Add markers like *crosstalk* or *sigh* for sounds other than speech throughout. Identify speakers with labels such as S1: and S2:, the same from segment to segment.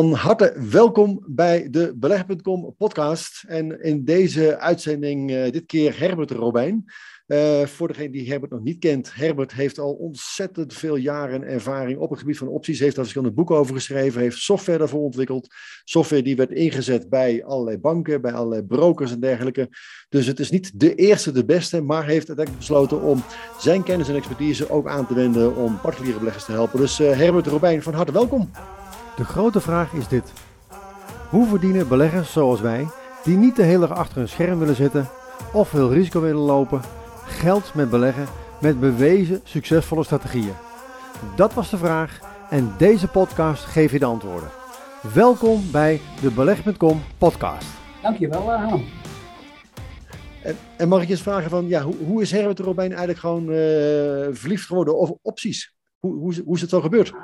S1: Van harte welkom bij de Beleg.com podcast. En in deze uitzending uh, dit keer Herbert Robijn. Uh, voor degene die Herbert nog niet kent, Herbert heeft al ontzettend veel jaren ervaring op het gebied van opties. Heeft daar verschillende boeken over geschreven, heeft software daarvoor ontwikkeld. Software die werd ingezet bij allerlei banken, bij allerlei brokers en dergelijke. Dus het is niet de eerste, de beste, maar heeft uiteindelijk besloten om zijn kennis en expertise ook aan te wenden om particuliere beleggers te helpen. Dus uh, Herbert Robijn, van harte welkom.
S2: De grote vraag is dit. Hoe verdienen beleggers zoals wij, die niet de hele dag achter een scherm willen zitten of veel risico willen lopen, geld met beleggen met bewezen succesvolle strategieën? Dat was de vraag en deze podcast geeft je de antwoorden. Welkom bij de Beleg.com podcast.
S3: Dankjewel, uh, Han.
S1: En, en, mag ik je eens vragen van, ja, hoe, hoe is Herbert Robijn eigenlijk gewoon uh, verliefd geworden op opties? Hoe, hoe, hoe is het zo gebeurd?
S3: Ah.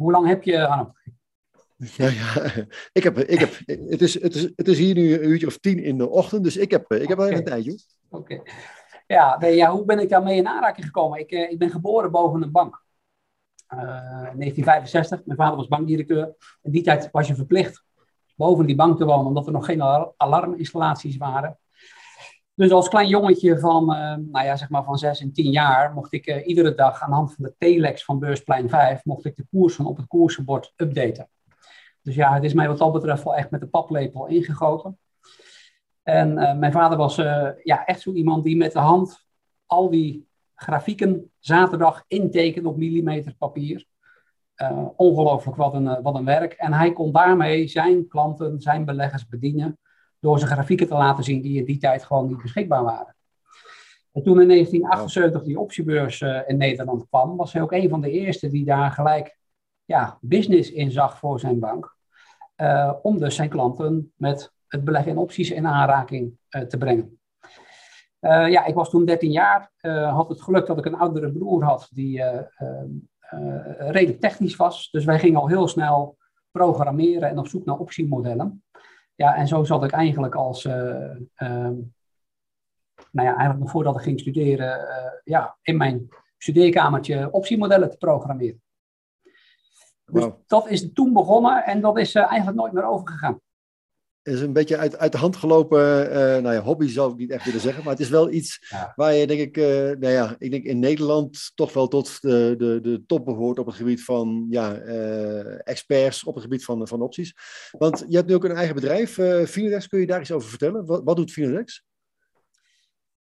S3: Hoe lang heb je, Hanno?
S1: Ja, ja. Ik heb, ik heb, het, is, het, is, het is hier nu een uurtje of tien in de ochtend, dus ik heb, ik heb wel even een tijdje.
S3: Oké. Ja, nee, ja, hoe ben ik daarmee in aanraking gekomen? Ik, ik ben geboren boven een bank. Uh, 1965, mijn vader was bankdirecteur. In die tijd was je verplicht boven die bank te wonen, omdat er nog geen alarminstallaties waren. Dus als klein jongetje van, uh, nou ja, zeg maar van 6 en 10 jaar mocht ik uh, iedere dag aan de hand van de telex van beursplein 5, mocht ik de koersen op het koersenbord updaten. Dus ja, het is mij wat dat betreft wel echt met de paplepel ingegoten. En uh, mijn vader was ja, echt zo iemand die met de hand al die grafieken zaterdag intekende op millimeter papier. ongelooflijk wat een, wat een werk. En hij kon daarmee zijn klanten, zijn beleggers bedienen door zijn grafieken te laten zien die in die tijd gewoon niet beschikbaar waren. En toen in 1978 die optiebeurs uh, in Nederland kwam, was hij ook een van de eerste die daar gelijk ja, business in zag voor zijn bank. Uh, om dus zijn klanten met het beleggen in opties in aanraking uh, te brengen. ja, ik was toen 13 jaar, had het geluk dat ik een oudere broer had die redelijk technisch was. Dus wij gingen al heel snel programmeren en op zoek naar optiemodellen. Ja, en zo zat ik eigenlijk als, uh, um, nou ja, eigenlijk nog voordat ik ging studeren, uh, ja, in mijn studeerkamertje optiemodellen te programmeren. Dus dat is toen begonnen en dat is uh, eigenlijk nooit meer overgegaan
S1: is een beetje uit, uit de hand gelopen, uh, nou ja, hobby zou ik niet echt willen zeggen, maar het is wel iets ja. waar je denk ik, uh, nou ja, ik denk in Nederland toch wel tot de, de, de top behoort op het gebied van ja, uh, experts op het gebied van, van opties. Want je hebt nu ook een eigen bedrijf, uh, Finedex, kun je daar iets over vertellen? Wat, wat doet Finedex?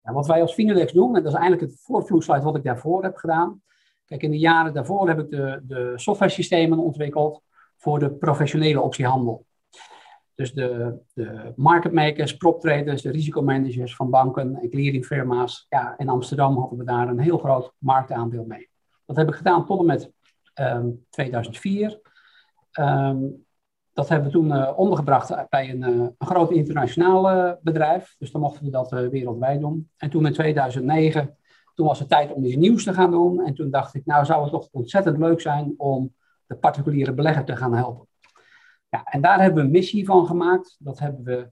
S3: Ja, wat wij als Finedex doen, en dat is eigenlijk het voortvloeisel wat ik daarvoor heb gedaan. Kijk, in de jaren daarvoor heb ik de, de software systemen ontwikkeld voor de professionele optiehandel. Dus de, de prop traders, de risicomanagers van banken en clearingfirma's. Ja, in Amsterdam hadden we daar een heel groot marktaandeel mee. Dat heb ik gedaan tot en met um, 2004. Um, dat hebben we toen uh, ondergebracht bij een, uh, een groot internationaal uh, bedrijf. Dus dan mochten we dat wereldwijd doen. En toen in 2009, toen was het tijd om iets nieuws te gaan doen. En toen dacht ik, nou zou het toch ontzettend leuk zijn om de particuliere belegger te gaan helpen. Ja, en daar hebben we een missie van gemaakt. Dat hebben we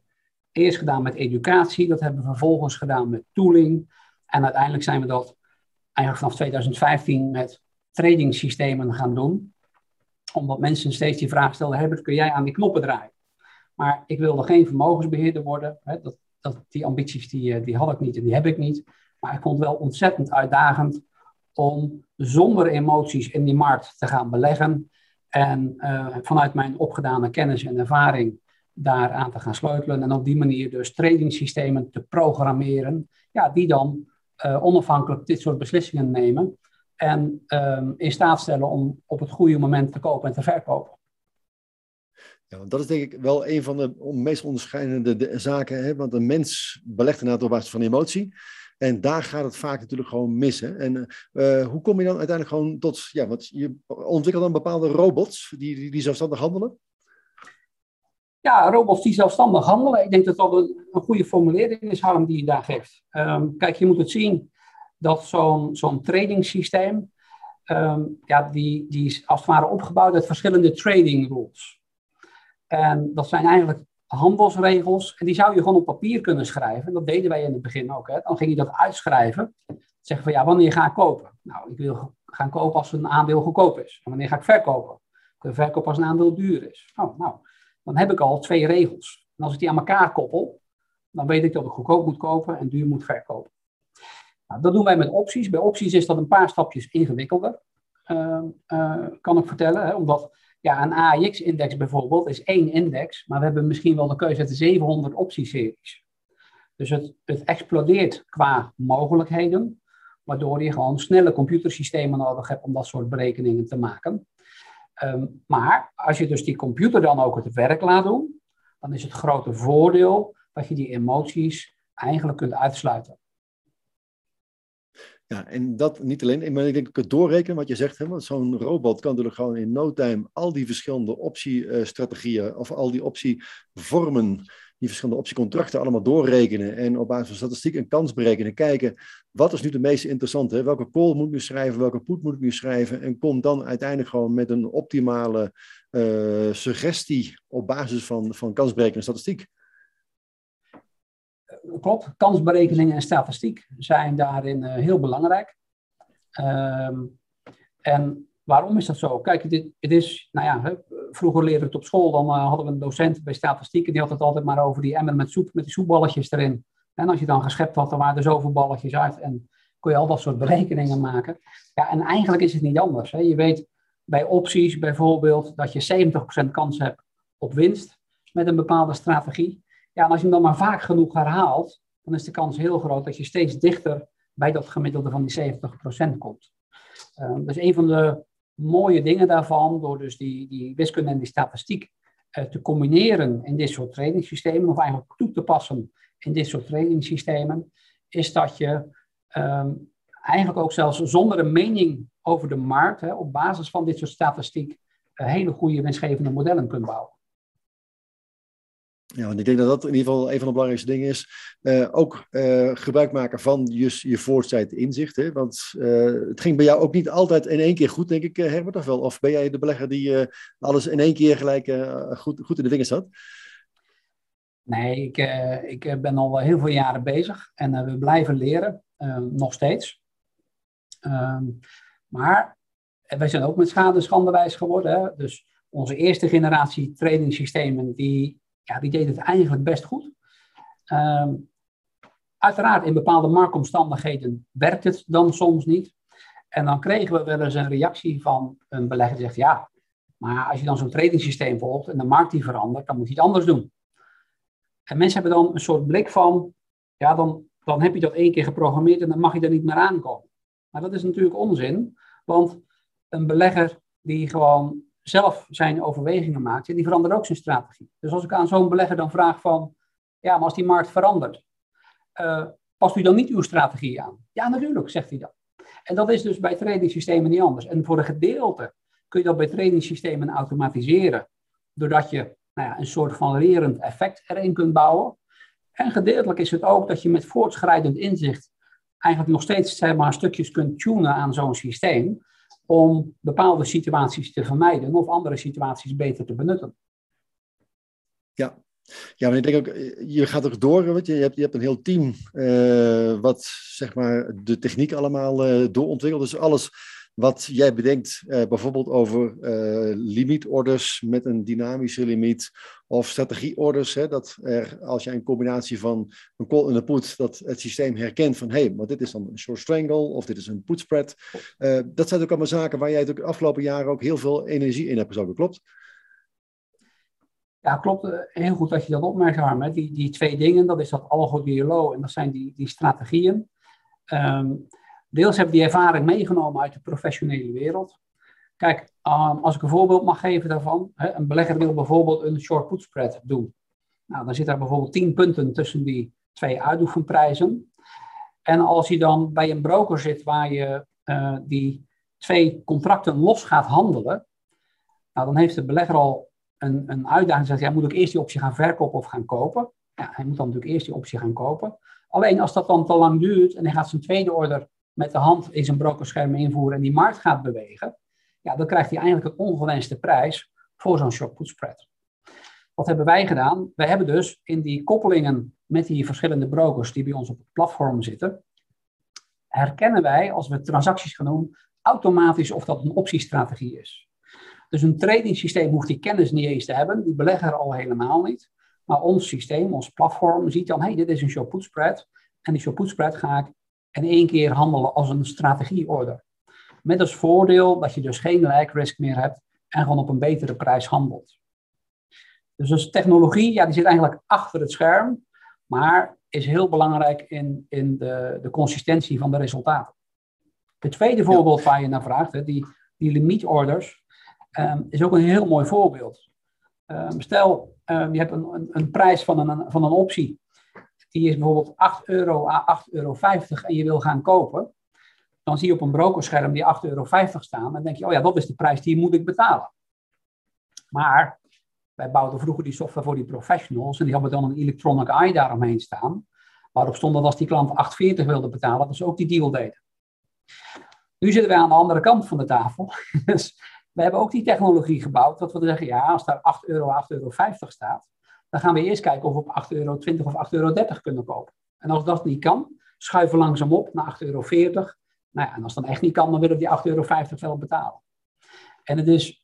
S3: eerst gedaan met educatie, dat hebben we vervolgens gedaan met tooling. En uiteindelijk zijn we dat eigenlijk vanaf 2015 met trading systemen gaan doen. Omdat mensen steeds die vraag stelden, Herbert, kun jij aan die knoppen draaien? Maar ik wilde geen vermogensbeheerder worden. Hè? Dat, dat, die ambities die, eh, die had ik niet en die heb ik niet. Maar ik vond het wel ontzettend uitdagend om zonder emoties in die markt te gaan beleggen. En uh, vanuit mijn opgedane kennis en ervaring daaraan te gaan sleutelen. En op die manier dus tradingsystemen te programmeren. Ja, die dan uh, onafhankelijk dit soort beslissingen nemen. En um, in staat stellen om op het goede moment te kopen en te verkopen.
S1: Ja, dat is denk ik wel een van de meest onderscheidende zaken. Hè? Want een mens belegt inderdaad op basis van emotie. En daar gaat het vaak natuurlijk gewoon missen. En uh, hoe kom je dan uiteindelijk gewoon tot, ja, want je ontwikkelt dan bepaalde robots die, die, die zelfstandig handelen?
S3: Ja, robots die zelfstandig handelen. Ik denk dat dat een, een goede formulering is, Harm, die je daar geeft. Um, kijk, je moet het zien dat zo'n zo'n trading systeem, um, ja, die, die is als het ware opgebouwd uit verschillende trading rules. En dat zijn eigenlijk handelsregels. En die zou je gewoon op papier kunnen schrijven. En dat deden wij in het begin ook. Hè. Dan ging je dat uitschrijven. Zeggen van ja, wanneer ga ik kopen? Nou, ik wil gaan kopen als een aandeel goedkoop is. En wanneer ga ik verkopen? De verkoop als een aandeel duur is. Oh, nou, dan heb ik al twee regels. En als ik die aan elkaar koppel, dan weet ik dat ik goedkoop moet kopen en duur moet verkopen. Nou, dat doen wij met opties. Bij opties is dat een paar stapjes ingewikkelder, uh, uh, kan ik vertellen. Hè, omdat ja, een AIX-index bijvoorbeeld is één index, maar we hebben misschien wel de keuze uit de 700 optieseries. Dus het, het explodeert qua mogelijkheden, waardoor je gewoon snelle computersystemen nodig hebt om dat soort berekeningen te maken. Um, maar als je dus die computer dan ook het werk laat doen, dan is het grote voordeel dat je die emoties eigenlijk kunt uitsluiten.
S1: Ja, en dat niet alleen, maar ik denk het doorrekenen wat je zegt, hè, want zo'n robot kan natuurlijk gewoon in no time al die verschillende optiestrategieën of al die optievormen, die verschillende optiecontracten allemaal doorrekenen en op basis van statistiek een kans berekenen, kijken wat is nu de meest interessante, welke call moet ik nu schrijven, welke put moet ik nu schrijven en komt dan uiteindelijk gewoon met een optimale uh, suggestie op basis van, van statistiek
S3: klopt, kansberekening en statistiek zijn daarin uh, heel belangrijk. Um, en waarom is dat zo? Kijk, het, het is, nou ja, vroeger leerde ik het op school, dan uh, hadden we een docent bij statistiek en die had het altijd maar over die emmer met soep, met die soepballetjes erin. En als je dan geschept had, dan waren er zoveel balletjes uit en kon je al dat soort berekeningen maken. Ja, en eigenlijk is het niet anders. Hè. Je weet bij opties bijvoorbeeld dat je 70% kans hebt op winst met een bepaalde strategie. Ja, en als je hem dan maar vaak genoeg herhaalt, dan is de kans heel groot dat je steeds dichter bij dat gemiddelde van die 70% komt. Uh, dus een van de mooie dingen daarvan, door dus die, die wiskunde en die statistiek uh, te combineren in dit soort trainingssystemen, of eigenlijk toe te passen in dit soort trainingssystemen, is dat je um, eigenlijk ook zelfs zonder een mening over de markt, hè, op basis van dit soort statistiek, uh, hele goede winstgevende modellen kunt bouwen.
S1: Ja, want ik denk dat dat in ieder geval een van de belangrijkste dingen is. Uh, ook uh, gebruik maken van je, je voortzijd inzicht. Want uh, het ging bij jou ook niet altijd in één keer goed, denk ik, Herbert, of wel? Of ben jij de belegger die alles in één keer gelijk goed, goed in de vingers had?
S3: Nee, ik, ik ben al heel veel jaren bezig en we blijven leren, nog steeds. Ehm, maar wij zijn ook met schade schandewijs geworden. Hè? Dus onze eerste generatie trainingssystemen, die ja, die deed het eigenlijk best goed. Um, uiteraard, in bepaalde marktomstandigheden werkt het dan soms niet. En dan kregen we wel eens een reactie van een belegger die zegt, ja, maar als je dan zo'n tradingsysteem volgt en de markt die verandert, dan moet je het anders doen. En mensen hebben dan een soort blik van, ja, dan, dan heb je dat één keer geprogrammeerd en dan mag je er niet meer aankomen. Maar dat is natuurlijk onzin, want een belegger die gewoon zelf zijn overwegingen maakt, die verandert ook zijn strategie. Dus als ik aan zo'n belegger dan vraag van, ja, maar als die markt verandert, uh, past u dan niet uw strategie aan? Ja, natuurlijk, zegt hij dan. En dat is dus bij tradingsystemen niet anders. En voor een gedeelte kun je dat bij tradingsystemen automatiseren, doordat je nou ja, een soort van lerend effect erin kunt bouwen. En gedeeltelijk is het ook dat je met voortschrijdend inzicht eigenlijk nog steeds zeg maar, stukjes kunt tunen aan zo'n systeem, om bepaalde situaties te vermijden of andere situaties beter te benutten.
S1: Ja, ja, maar ik denk ook, je gaat ook door, want je, hebt, je hebt een heel team uh, wat zeg maar de techniek allemaal uh, doorontwikkelt. Dus alles wat jij bedenkt, uh, bijvoorbeeld over uh, limietorders met een dynamische limiet of strategieorders, hè, dat er als je een combinatie van een call en een put, dat het systeem herkent van hé, hey, maar dit is dan een short strangle of dit is een put spread. Uh, dat zijn ook allemaal zaken waar jij de afgelopen jaren ook heel veel energie in hebt gestoken, klopt?
S3: Ja, klopt. Heel goed dat je dat opmerkt, Harm. Die, die twee dingen, dat is dat algo en dat zijn die, die strategieën. Um, Deels heb die ervaring meegenomen uit de professionele wereld. Kijk, um, als ik een voorbeeld mag geven daarvan. Hè, een belegger wil bijvoorbeeld een short put spread doen. Nou, dan zit daar bijvoorbeeld 10 punten tussen die twee uitoefenprijzen. En als je dan bij een broker zit waar je uh, die twee contracten los gaat handelen, nou, dan heeft de belegger al een, een uitdaging. Zegt, ja, moet ik eerst die optie gaan verkopen of gaan kopen? Ja, hij moet dan natuurlijk eerst die optie gaan kopen. Alleen als dat dan te lang duurt en hij gaat zijn tweede order met de hand in zijn brokerscherm invoeren en die markt gaat bewegen, ja, dan krijgt hij eigenlijk een ongewenste prijs voor zo'n short put spread. Wat hebben wij gedaan? Wij hebben dus in die koppelingen met die verschillende brokers die bij ons op het platform zitten, herkennen wij, als we transacties gaan doen, automatisch of dat een optiestrategie is. Dus een trading systeem hoeft die kennis niet eens te hebben, die belegger al helemaal niet. Maar ons systeem, ons platform, ziet dan, hé, hey, dit is een short put spread. En die short put spread ga ik in één keer handelen als een strategieorder. Met als voordeel dat je dus geen like risk meer hebt en gewoon op een betere prijs handelt. Dus als technologie, ja, die zit eigenlijk achter het scherm, maar is heel belangrijk in, in de, de consistentie van de resultaten. Het tweede voorbeeld waar je naar vraagt, hè, die, die limietorders, um, is ook een heel mooi voorbeeld. Um, stel, um, je hebt een, een, een, prijs van een, van een optie. Die is bijvoorbeeld 8 euro à 8,50 euro en je wil gaan kopen. Dan zie je op een brokerscherm die 8,50 euro staan. En dan denk je, oh ja, dat is de prijs die moet ik betalen. Maar wij bouwden vroeger die software voor die professionals. En die hadden dan een electronic eye daaromheen staan. Waarop stond dat als die klant 8,40 wilde betalen, dat ze ook die deal deden. Nu zitten wij aan de andere kant van de tafel. *laughs* Dus we hebben ook die technologie gebouwd. Dat we zeggen, ja, als daar 8 euro, 8,50 euro staat, dan gaan we eerst kijken of we op 8,20 euro of 8,30 euro kunnen kopen. En als dat niet kan, schuiven we langzaam op naar 8,40 euro. Nou ja, en als dat echt niet kan, dan willen we die 8,50 euro wel betalen. En het is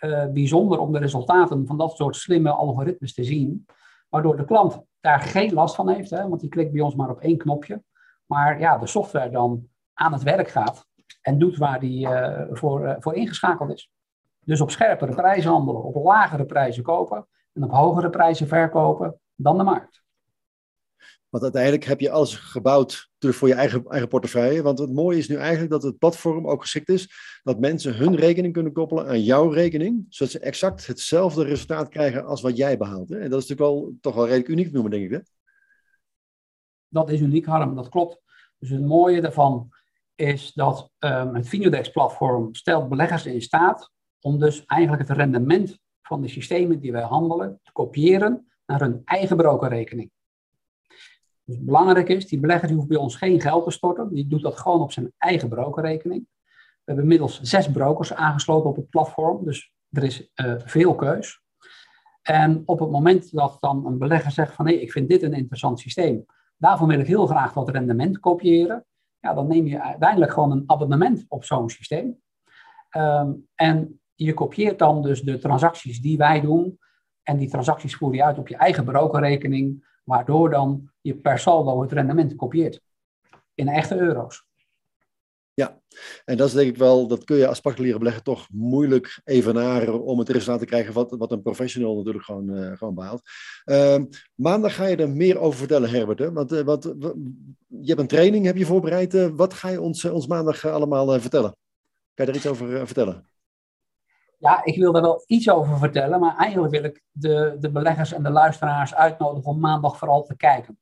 S3: uh, bijzonder om de resultaten van dat soort slimme algoritmes te zien, waardoor de klant daar geen last van heeft, hè, want die klikt bij ons maar op één knopje. Maar ja, de software dan aan het werk gaat en doet waar die uh, voor, uh, voor ingeschakeld is. Dus op scherpere prijzen handelen, op lagere prijzen kopen en op hogere prijzen verkopen dan de markt.
S1: Want uiteindelijk heb je alles gebouwd voor je eigen, eigen portefeuille. Want het mooie is nu eigenlijk dat het platform ook geschikt is dat mensen hun rekening kunnen koppelen aan jouw rekening, zodat ze exact hetzelfde resultaat krijgen als wat jij behaalt. Hè? En dat is natuurlijk wel toch wel redelijk uniek noemen, denk ik. Hè?
S3: Dat is uniek, Harm, dat klopt. Dus het mooie daarvan is dat um, het Finodex-platform stelt beleggers in staat om dus eigenlijk het rendement van de systemen die wij handelen te kopiëren naar hun eigen brokerrekening. Dus belangrijk is, die belegger die hoeft bij ons geen geld te storten. Die doet dat gewoon op zijn eigen brokerrekening. We hebben inmiddels zes brokers aangesloten op het platform. Dus er is uh, veel keus. En op het moment dat dan een belegger zegt van nee, ik vind dit een interessant systeem. Daarvan wil ik heel graag wat rendement kopiëren. Ja, dan neem je uiteindelijk gewoon een abonnement op zo'n systeem. Um, en je kopieert dan dus de transacties die wij doen. En die transacties voer je uit op je eigen brokerrekening waardoor dan je per saldo het rendement kopieert in echte euro's.
S1: Ja, en dat is denk ik wel, dat kun je als particuliere belegger toch moeilijk evenaren om het resultaat te krijgen wat, wat een professional natuurlijk gewoon, uh, gewoon behaalt. Uh, maandag ga je er meer over vertellen, Herbert. Hè? Want, uh, wat, je hebt een training, heb je voorbereid. Uh, wat ga je ons, ons maandag allemaal vertellen? Kan je er iets over vertellen?
S3: Ja, ik wil daar wel iets over vertellen, maar eigenlijk wil ik de, de beleggers en de luisteraars uitnodigen om maandag vooral te kijken.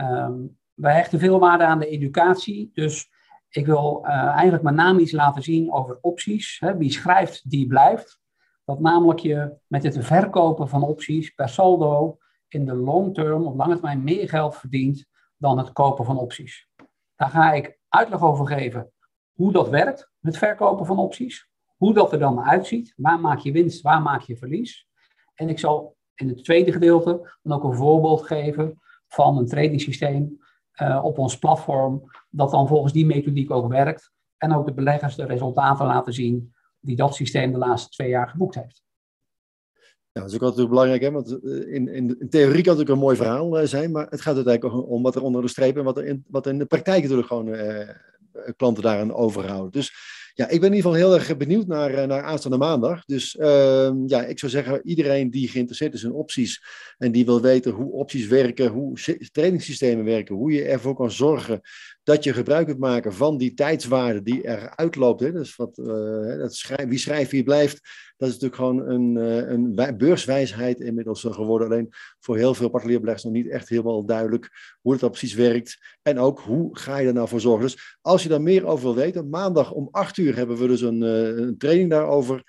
S3: Um, wij hechten veel waarde aan de educatie, dus ik wil uh, eigenlijk met name iets laten zien over opties. Hè. Wie schrijft, die blijft. Dat namelijk je met het verkopen van opties per saldo in de long term, op lange termijn, meer geld verdient dan het kopen van opties. Daar ga ik uitleg over geven hoe dat werkt, het verkopen van opties hoe dat er dan uitziet. Waar maak je winst, waar maak je verlies. En ik zal in het tweede gedeelte dan ook een voorbeeld geven van een trading systeem uh, op ons platform, dat dan volgens die methodiek ook werkt. En ook de beleggers de resultaten laten zien die dat systeem de laatste twee jaar geboekt heeft.
S1: Ja, dat is ook altijd belangrijk, hè? want eh, in, in, in theorie kan het ook een mooi verhaal uh, zijn, maar het gaat uiteindelijk om wat er onder de streep en wat er in, wat in de praktijk natuurlijk gewoon klanten daaraan overhouden. Dus ja, ik ben in ieder geval heel erg benieuwd naar, eh, naar aanstaande maandag. Dus uh, ja, ik zou zeggen, iedereen die geïnteresseerd is in opties en die wil weten hoe opties werken, hoe trainingssystemen werken, hoe je ervoor kan zorgen dat je gebruik kunt maken van die tijdswaarde die eruit loopt. Hè. Dus wat, uh, dat wie schrijft, wie blijft. Dat is natuurlijk gewoon een, uh, een beurswijsheid inmiddels geworden. Alleen voor heel veel particuliere beleggers nog niet echt helemaal duidelijk hoe het dan precies werkt. En ook hoe ga je er nou voor zorgen. Dus als je daar meer over wil weten, maandag om 8 uur hebben we dus een, een training daarover.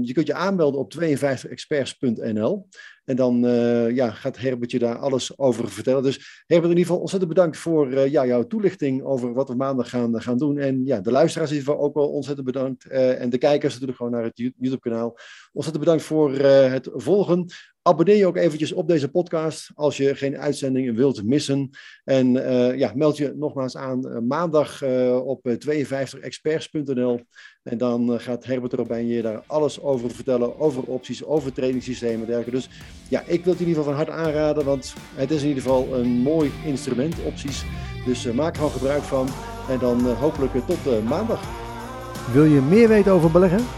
S1: Je kunt je aanmelden op 52experts.nl. En dan uh, ja, gaat Herbert je daar alles over vertellen. Dus Herbert, in ieder geval ontzettend bedankt voor uh, ja, jouw toelichting over wat we maandag gaan, gaan doen. En ja, de luisteraars geval ook wel ontzettend bedankt. En de kijkers natuurlijk gewoon naar het YouTube-kanaal. Ontzettend bedankt voor het volgen. Abonneer je ook eventjes op deze podcast als je geen uitzendingen wilt missen. En ja, meld je nogmaals aan maandag op 52experts.nl. En dan gaat Herbert Robijn je daar alles over vertellen, over opties, over trainingssystemen en dergelijke. Dus ja, ik wil het in ieder geval van harte aanraden, want het is in ieder geval een mooi instrument, opties. Dus maak er gewoon gebruik van. En dan hopelijk tot maandag.
S2: Wil je meer weten over beleggen?